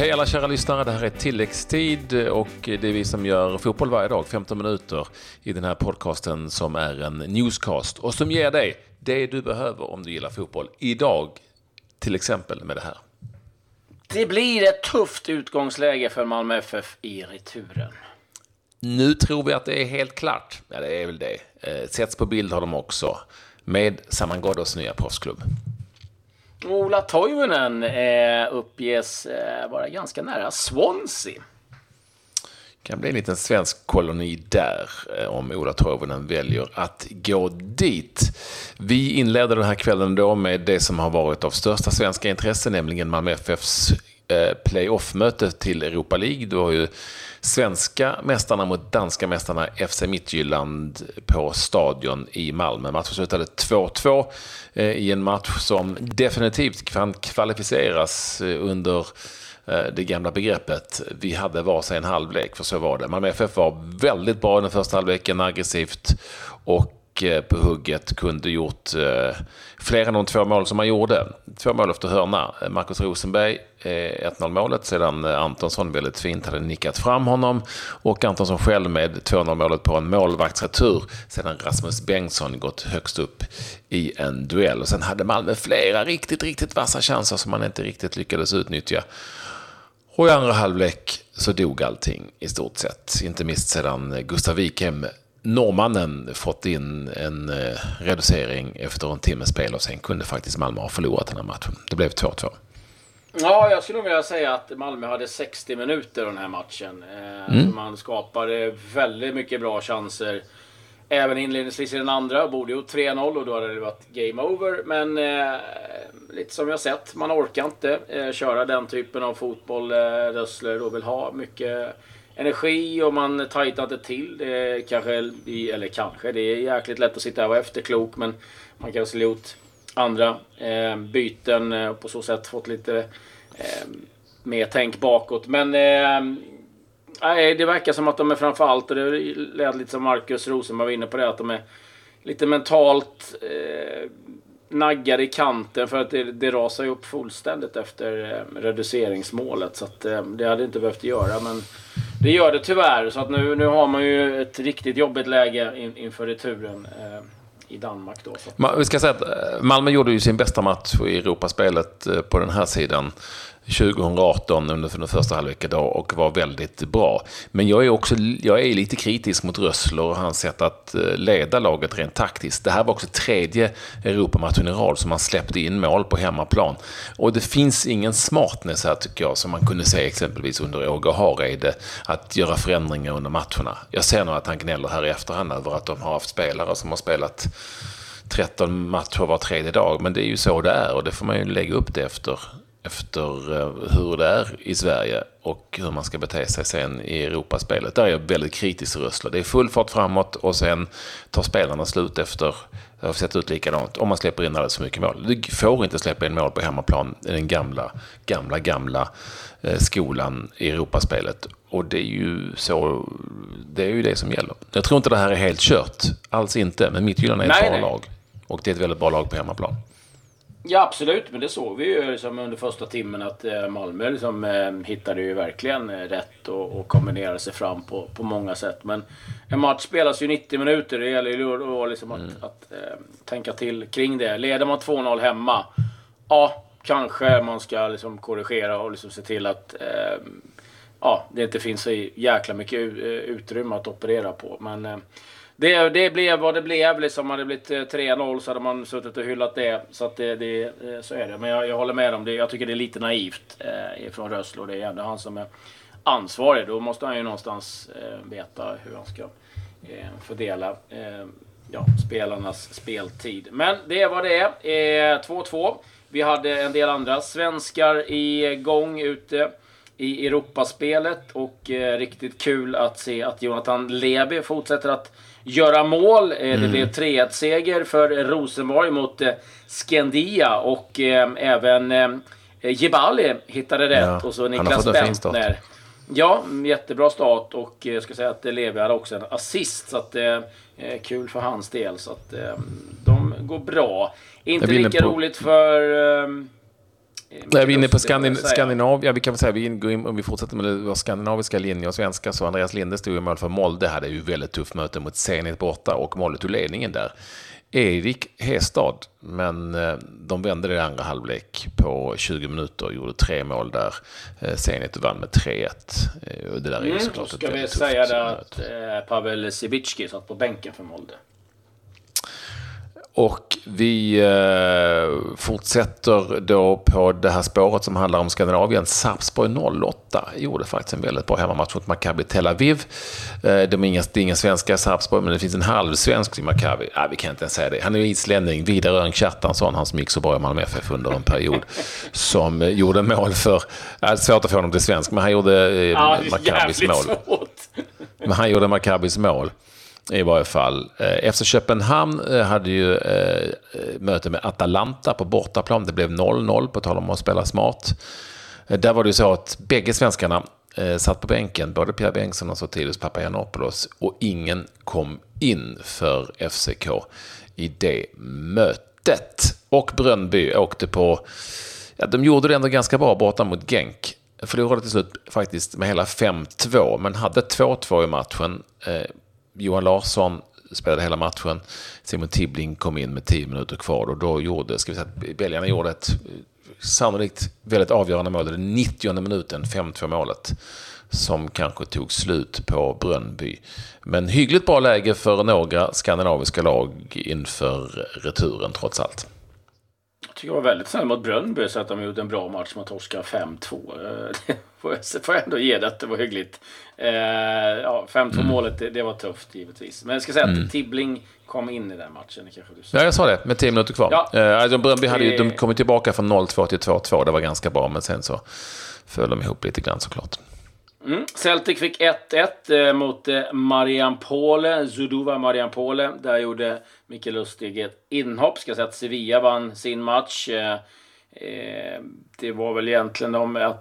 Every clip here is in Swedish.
Hej alla kära lyssnare, det här är tilläggstid och det är vi som gör fotboll varje dag, 15 minuter i den här podcasten som är en newscast och som ger dig det du behöver om du gillar fotboll. Idag till exempel med det här. Det blir ett tufft utgångsläge för Malmö FF i returen. Nu tror vi att det är helt klart. Ja, det är väl det. Eh, sätts på bild har de också. Med Saman Ghoddos nya proffsklubb. Ola Toivonen eh, uppges eh, vara ganska nära Swansea. kan bli en liten svensk koloni där eh, om Ola Toivonen väljer att gå dit. Vi inleder den här kvällen då med det som har varit av största svenska intresse, nämligen Malmö FFs Eh, playoff-möte till Europa League. Du har ju svenska mästarna mot danska mästarna FC Midtjylland på Stadion i Malmö. Matchen slutade 2-2 eh, i en match som definitivt kan kvalificeras eh, under det gamla begreppet vi hade var sin halvlek, för så var det. Malmö FF var väldigt bra i den första halvleken, aggressivt och Eh, på hugget kunde gjort eh, fler än de två mål som han gjorde. Två mål efter hörna. Marcus Rosenberg eh, 1-0 målet sedan Antonsson väldigt fint hade nickat fram honom och Antonsson själv med 2-0 målet på en målvaktsretur sedan Rasmus Bengtsson gått högst upp i en duell. Och sen hade Malmö flera riktigt, riktigt vassa chanser som man inte riktigt lyckades utnyttja. Och i andra halvlek så dog allting i stort sett. Inte minst sedan Gustav Wikhem norrmannen fått in en eh, reducering efter en timmes spel och sen kunde faktiskt Malmö ha förlorat den här matchen. Det blev 2-2. Ja, jag skulle nog vilja säga att Malmö hade 60 minuter den här matchen. Eh, mm. Man skapade väldigt mycket bra chanser. Även inledningsvis i den andra borde gjort 3-0 och då hade det varit game over. Men eh, lite som jag sett, man orkar inte eh, köra den typen av fotboll. Eh, Rössler då vill ha mycket energi och man tajtar inte till. Det kanske, eller kanske, det är jäkligt lätt att sitta här och vara efterklok men man kanske skulle gjort andra eh, byten eh, och på så sätt fått lite eh, mer tänk bakåt. Men eh, det verkar som att de är framförallt, och det lät lite som Marcus Rosenberg var inne på det, att de är lite mentalt eh, naggade i kanten för att det, det rasar upp fullständigt efter eh, reduceringsmålet. Så att, eh, det hade inte behövt göra men det gör det tyvärr. Så att nu, nu har man ju ett riktigt jobbigt läge in, inför returen. Eh, i Danmark. Då, så. Vi ska säga att eh, Malmö gjorde ju sin bästa match i Europaspelet eh, på den här sidan. 2018 under den första halvleken då och var väldigt bra. Men jag är också jag är lite kritisk mot Rössler och hans sätt att eh, leda laget rent taktiskt. Det här var också tredje Europamatchen i rad som man släppte in mål på hemmaplan. Och det finns ingen smartness här tycker jag som man kunde se exempelvis under Åge Hareide att göra förändringar under matcherna. Jag ser nog att han gnäller här i efterhand över att de har haft spelare som har spelat 13 matcher var tredje dag, men det är ju så det är och det får man ju lägga upp det efter efter eh, hur det är i Sverige och hur man ska bete sig sen i Europaspelet. Där är jag väldigt kritisk till Rössler. Det är full fart framåt och sen tar spelarna slut efter det har sett ut likadant om man släpper in alldeles för mycket mål. Du får inte släppa in mål på hemmaplan i den gamla, gamla, gamla eh, skolan i Europaspelet. Och det är ju så, det är ju det som gäller. Jag tror inte det här är helt kört, alls inte. Men Midtjylland är ett nej, bra nej. lag. Och det är ett väldigt bra lag på hemmaplan. Ja absolut, men det såg vi ju liksom under första timmen att eh, Malmö liksom, eh, hittade ju verkligen eh, rätt och, och kombinerade sig fram på, på många sätt. Men en match spelas ju 90 minuter, det gäller ju liksom att, mm. att, att äh, tänka till kring det. Leder man 2-0 hemma, ja kanske man ska liksom korrigera och liksom se till att äh, ja, det inte finns så jäkla mycket utrymme att operera på. Men äh, det, det blev vad det blev. Liksom hade det blivit eh, 3-0 så hade man suttit och hyllat det. Så, att det, det eh, så är det. Men jag, jag håller med om det. Jag tycker det är lite naivt eh, från Rösler. Det är ändå han som är ansvarig. Då måste han ju någonstans eh, veta hur han ska eh, fördela eh, ja, spelarnas speltid. Men det är vad det är. 2-2. Eh, Vi hade en del andra svenskar igång ute i Europaspelet och eh, riktigt kul att se att Jonathan Leby fortsätter att göra mål. Eh, mm. Det blev 3-1-seger för Rosenborg mot eh, Skendia och eh, även eh, Jebali hittade rätt. Ja, och så Niklas Bentner. Ja, jättebra start och jag ska säga att Levi hade också en assist. Så att eh, kul för hans del. Så att eh, de går bra. Inte lika på... roligt för Nej, vi är inne på Skandin Skandinavien. Ja, vi kan väl säga, vi går in, om vi fortsätter med vår skandinaviska linje och svenska, så Andreas Linde stod i mål för Molde, hade ju väldigt tufft möte mot Zenit borta och Molde tog ledningen där. Erik Hestad, men eh, de vände det i andra halvlek på 20 minuter och gjorde tre mål där. Eh, Zenit vann med 3-1. Eh, det där är mm, såklart ska vi säga att Pavel Cibicki satt på bänken för Molde. Och vi eh, fortsätter då på det här spåret som handlar om Skandinavien. Sarpsborg 08 gjorde faktiskt en väldigt bra hemmamatch mot Maccabi Tel Aviv. Eh, de är inga, det är inga svenska Sarpsborg, men det finns en halvsvensk i Maccabi. Ah, vi kan inte ens säga det. Han är islänning, Vidar Örn Kjartansson, han som gick så bra i Malmö FF under en period, som eh, gjorde mål för... Det är svårt att få honom till svensk, men han gjorde eh, ja, Maccabis mål. Svårt. Men han gjorde Maccabis mål i varje fall. Eh, efter Köpenhamn eh, hade ju eh, möte med Atalanta på bortaplan. Det blev 0-0 på tal om att spela smart. Där var det ju så att bägge svenskarna satt på bänken, både Pierre Bengtsson och Sotiris Papagiannopoulos, och ingen kom in för FCK i det mötet. Och Brönnby åkte på, ja, de gjorde det ändå ganska bra borta mot Genk. Förlorade till slut faktiskt med hela 5-2, men hade 2-2 i matchen. Johan Larsson spelade hela matchen. Simon Tibbling kom in med tio minuter kvar och då gjorde, ska vi säga belgarna gjorde ett eh, sannolikt väldigt avgörande mål. Det 90 minuten, 5-2 målet som kanske tog slut på Brönnby. Men hyggligt bra läge för några skandinaviska lag inför returen trots allt tycker jag var väldigt snäll mot Brönnby så att de gjorde en bra match mot Oskar 5-2. Det får jag ändå ge det att det var hyggligt. Eh, ja, 5-2 mm. målet, det, det, var tufft givetvis. Men jag ska säga att mm. Tibbling kom in i den matchen. Kanske du ja, jag sa det, med 10 minuter kvar. Ja. Eh, alltså, Brönnby hade ju, de kom tillbaka från 0-2 till 2-2. Det var ganska bra, men sen så föll de ihop lite grann såklart. Mm. Celtic fick 1-1 eh, mot eh, Mariampole, Zuduva Mariampole. Där gjorde Micke Lustig ett inhopp. Ska säga att Sevilla vann sin match. Eh, det var väl egentligen de eh,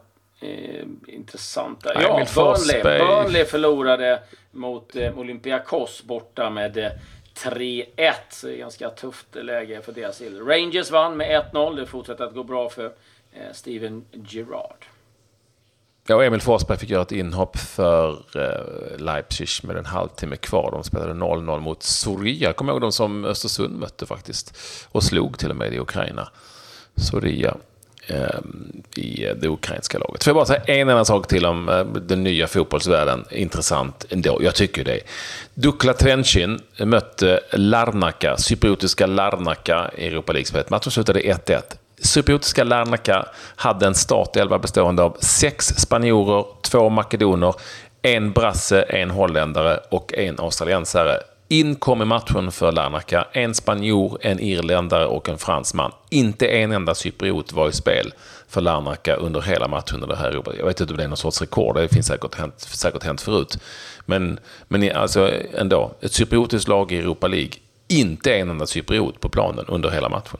intressanta. Nej, ja, Burnley. Burnley förlorade mot eh, Olympiakos borta med 3-1. Så det är ganska tufft läge för deras del. Rangers vann med 1-0. Det fortsätter att gå bra för Steven Gerrard. Ja, och Emil Forsberg fick göra ett inhopp för eh, Leipzig med en halvtimme kvar. De spelade 0-0 mot Soria. Kommer ihåg de som Östersund mötte faktiskt. Och slog till och med i Ukraina. Soria eh, i det ukrainska laget. Får jag bara säga en annan sak till om eh, den nya fotbollsvärlden. Intressant ändå. Jag tycker det. Dukla Trenchin mötte Larnaka, cypriotiska Larnaka i Europa League-spelet. Matchen slutade 1-1. Cypriotiska Larnaca hade en startelva bestående av sex spanjorer, två makedoner, en brasse, en holländare och en australiensare. In kom i matchen för Larnaca en spanjor, en irländare och en fransman. Inte en enda cypriot var i spel för Larnaca under hela matchen. det här Jag vet inte om det är någon sorts rekord, det finns säkert hänt, säkert hänt förut. Men, men alltså ändå, ett cypriotiskt lag i Europa League, inte en enda cypriot på planen under hela matchen.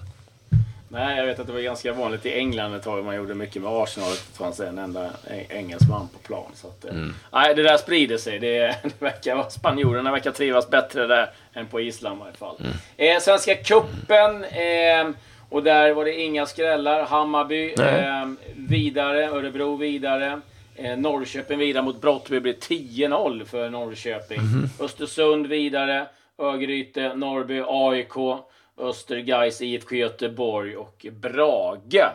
Nej, jag vet att det var ganska vanligt i England ett tag. Man gjorde mycket med Arsenal. Det fanns en enda engelsman på plan. Så att, eh, mm. Nej, det där sprider sig. Det, det verkar, spanjorerna verkar trivas bättre där än på Island i alla fall. Mm. Eh, Svenska cupen. Eh, och där var det inga skrällar. Hammarby eh, vidare. Örebro vidare. Eh, Norrköping vidare mot Brottby. blir 10-0 för Norrköping. Mm. Östersund vidare. Örgryte, Norrby, AIK. Östergais, IFK Göteborg och Brage.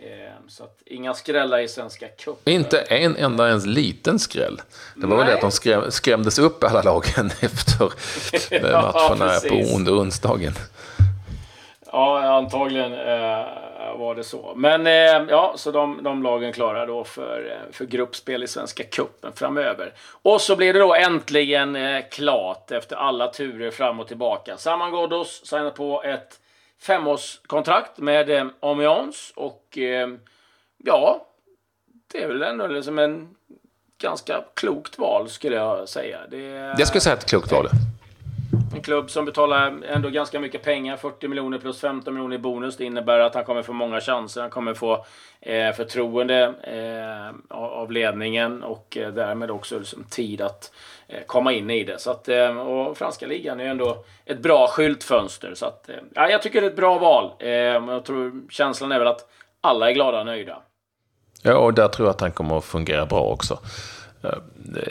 Eh, så att inga skrällar i Svenska cupen. Inte en enda ens liten skräll. Det var Nej. väl det att de skräm, skrämdes upp alla lagen efter matcherna ja, på onsdagen. Ja, antagligen eh, var det så. Men eh, ja, så de, de lagen klarar då för, eh, för gruppspel i Svenska Cupen framöver. Och så blir det då äntligen eh, klart efter alla turer fram och tillbaka. Saman Ghoddos signar på ett femårskontrakt med eh, Amiens och eh, ja, det är väl ändå liksom en ganska klokt val skulle jag säga. Det, jag skulle säga ett klokt val. En klubb som betalar ändå ganska mycket pengar, 40 miljoner plus 15 miljoner i bonus. Det innebär att han kommer få många chanser. Han kommer få eh, förtroende eh, av ledningen och eh, därmed också liksom, tid att eh, komma in i det. Så att, eh, och franska ligan är ändå ett bra skyltfönster. Så att, eh, ja, jag tycker det är ett bra val. Eh, jag tror känslan är väl att alla är glada och nöjda. Ja, och där tror jag att han kommer att fungera bra också.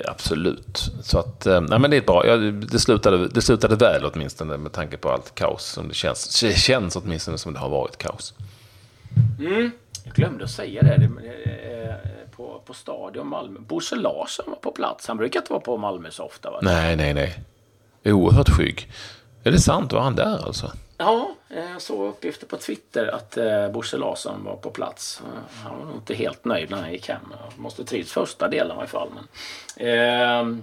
Absolut. Så att, nej men det är bra. Ja, det, slutade, det slutade väl åtminstone med tanke på allt kaos som det känns. Det känns åtminstone som det har varit kaos. Mm. Jag glömde att säga det. det på, på Stadion Malmö. Bosse Larsson var på plats. Han brukar inte vara på Malmö så ofta. Va? Nej, nej, nej. Oerhört skygg. Är det sant? Var han där alltså? Ja, jag såg uppgifter på Twitter att eh, Bosse Larsson var på plats. Han var nog inte helt nöjd när han gick hem. Han måste trivs första delen i alla fall. Men, eh,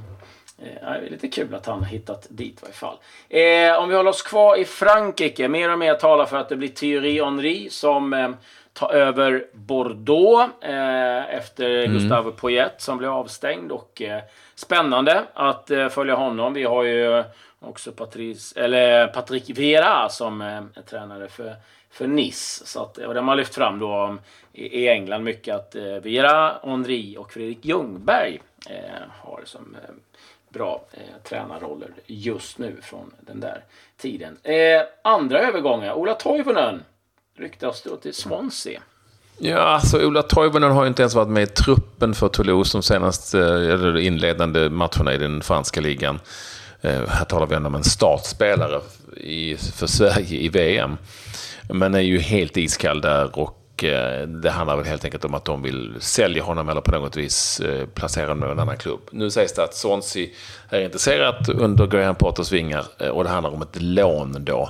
det är lite kul att han hittat dit i varje fall. Eh, om vi håller oss kvar i Frankrike. Mer och mer talar för att det blir Thierry Henry som eh, tar över Bordeaux eh, efter mm. Gustave Poyet som blev avstängd. Och eh, spännande att eh, följa honom. Vi har ju också Patrice, eller Patrick Vera som är tränare för, för Nice. Så att, och de har lyft fram då i, i England mycket att eh, Vera, Henri och Fredrik Ljungberg eh, har som eh, bra eh, tränarroller just nu från den där tiden. Eh, andra övergångar. Ola Toivonen ryktas då till Swansea. Ja, alltså Ola Toivonen har ju inte ens varit med i truppen för Toulouse de senaste eh, eller inledande matcherna i den franska ligan. Eh, här talar vi ändå om en startspelare i, för Sverige i VM. Men är ju helt iskall där och eh, det handlar väl helt enkelt om att de vill sälja honom eller på något vis eh, placera honom i en annan klubb. Nu sägs det att Swansea är intresserat under Graham Potters vingar och det handlar om ett lån då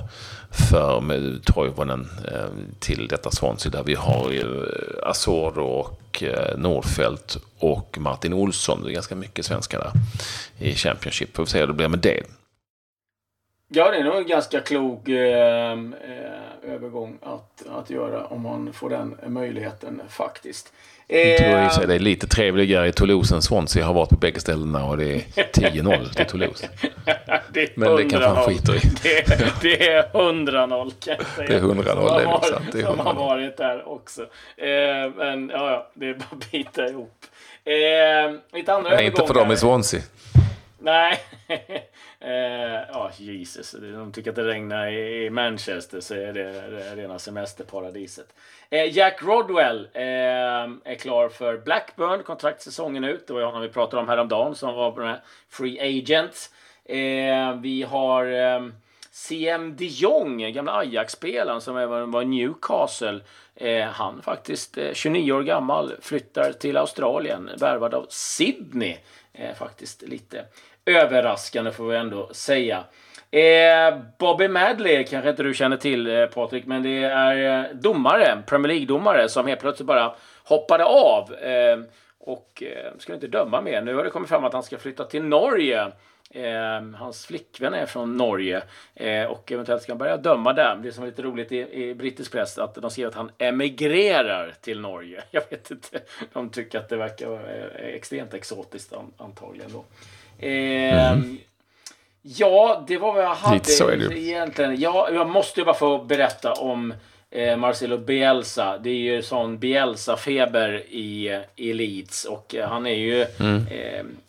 för Toivonen till detta Swansea där vi har Asoro och Eh, Nordfeldt och Martin Olsson. Det är ganska mycket svenskar där i Championship. Får vi se hur det blir med det. Ja, det är nog en ganska klok eh, övergång att, att göra om man får den möjligheten faktiskt. Jag sig det är lite trevligare i Toulouse än Swansea har varit på bägge ställena och det är 10-0 till Toulouse. det Men det kanske han skiter i. det, är 100-0 kan jag säga. Det är 100-0, det är sant. Det är som har varit där också. Eh, men ja, ja, det är bara att bita ihop. Eh, lite andra Nej, inte för dem i Swansea. Nej. eh, ja, Jesus. De tycker att det regnar i Manchester så är det rena semesterparadiset. Eh, Jack Rodwell eh, är klar för Blackburn. Kontrakt säsongen ut. Det var honom vi pratade om häromdagen som var på Free Agent. Eh, vi har eh, CM de Jong, gamla Ajax-spelaren som även var Newcastle. Eh, han faktiskt eh, 29 år gammal, flyttar till Australien, värvad av Sydney. Eh, faktiskt lite överraskande får vi ändå säga. Eh, Bobby Madley kanske inte du känner till eh, Patrik, men det är eh, domare, Premier League-domare som helt plötsligt bara hoppade av eh, och eh, skulle inte döma mer. Nu har det kommit fram att han ska flytta till Norge. Eh, hans flickvän är från Norge eh, och eventuellt ska han börja döma där. Det som är lite roligt i, i brittisk press att de skriver att han emigrerar till Norge. Jag vet inte. De tycker att det verkar eh, extremt exotiskt antagligen då. Eh, mm. Ja, det var vad jag hade Lite så är det. egentligen. Ja, jag måste ju bara få berätta om eh, Marcelo Bielsa. Det är ju sån Bielsa-feber i, i Leeds. Och eh, han är ju mm.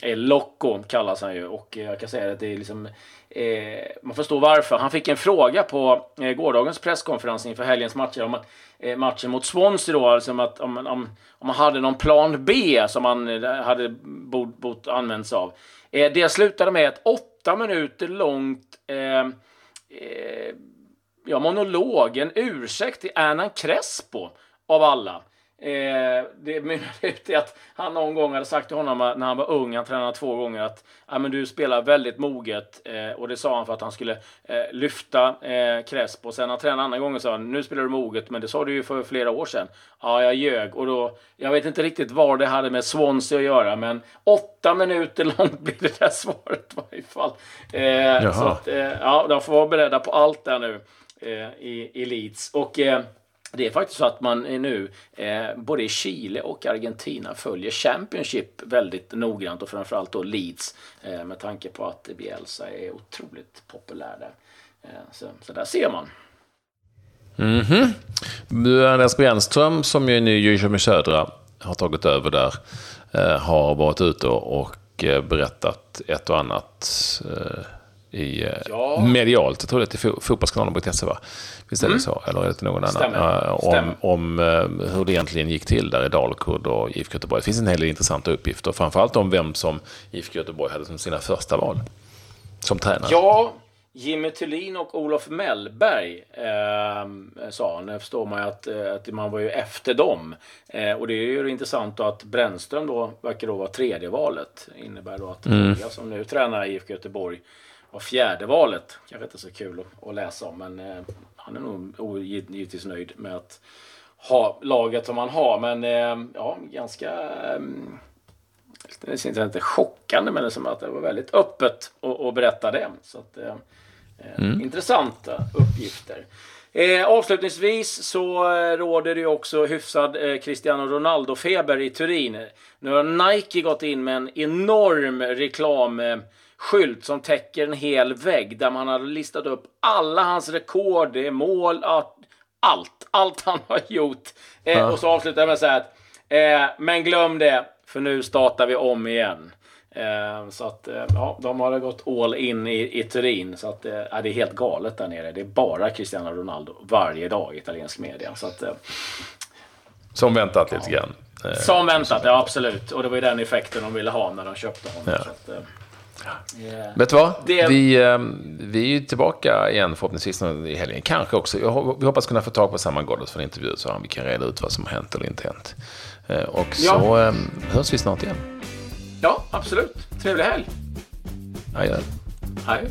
eh, Loco kallas han ju. Och eh, jag kan säga att det är liksom Eh, man förstår varför. Han fick en fråga på eh, gårdagens presskonferens inför helgens matcher om eh, matchen mot Swansea då, alltså om, att, om, om, om man hade någon plan B som man eh, hade bort, bort använts av. Eh, det slutade med ett åtta minuter långt eh, eh, ja, monolog, en ursäkt till Ernan Crespo av alla. Eh, det mynnade ut i att han någon gång hade sagt till honom när han var ung, han tränade två gånger, att ah, men du spelar väldigt moget. Eh, och det sa han för att han skulle eh, lyfta eh, Crespo. Sen han tränade andra gången sa han, nu spelar du moget, men det sa du ju för flera år sedan. Ja, jag ljög. Och då, jag vet inte riktigt vad det hade med Swansea att göra, men åtta minuter långt blir det där svaret i varje fall. Eh, så att, eh, ja, de får vara beredda på allt där nu eh, i, i Leeds. Och det är faktiskt så att man nu eh, både i Chile och Argentina följer Championship väldigt noggrant och framförallt då Leeds eh, med tanke på att Bielsa är otroligt populär där. Eh, så, så där ser man. Mm -hmm. Andreas Brännström som ju är ny i Djurgården Södra har tagit över där. Eh, har varit ute och eh, berättat ett och annat eh, i eh, Ja. medialt. Jag tror det är till fo- fotbollskanalen.se va? Visst är det så? Eller är det någon annan? Mm. Stämmer. Eh, om Stämmer. om eh, hur det egentligen gick till där i Dalkurd och IFK Göteborg. Det finns en hel del intressanta uppgifter. Framförallt om vem som IFK Göteborg hade som sina första val. Som tränare. Ja, Jimmy Thulin och Olof Mellberg eh, sa han. Nu förstår man ju att, att man var ju efter dem. Eh, och det är ju intressant att Brännström då verkar då vara tredje valet. innebär då att Mm. Som nu tränar i IFK Göteborg var fjärde valet. Kanske inte så kul att, att läsa om, men eh, han är nog givetvis nöjd med att ha laget som han har. Men eh, ja, ganska... Eh, det är inte chockande, men det som att det var väldigt öppet att, berätta det. Så att, eh, eh, Intressanta uppgifter. Eh, avslutningsvis så eh, råder det ju också hyfsad eh, Cristiano Ronaldo-feber i Turin. Nu har Nike gått in med en enorm reklamskylt som täcker en hel vägg där man har listat upp alla hans rekord, det är mål, ja, allt. Allt han har gjort. Eh, Och så avslutar jag med att säga att eh, men glöm det, för nu startar vi om igen. Eh, så att, eh, ja, de har gått all in i, i Turin. Så att, eh, ja, det är helt galet där nere. Det är bara Cristiano Ronaldo varje dag i italiensk media. Så att, eh, Som väntat lite grann. Som väntat, ja absolut. Och det var ju den effekten de ville ha när de köpte honom. Ja. Eh, Vet du vad? Det- Vi, eh, vi är ju tillbaka igen förhoppningsvis i helgen. Kanske också. Vi hoppas kunna få tag på Samuel Gordon för en intervju så vi kan reda ut vad som har hänt eller inte hänt. Eh, Och så Ja. eh, hörs vi snart igen. ja, absolut. Trevlig helg. Adjö. Hej.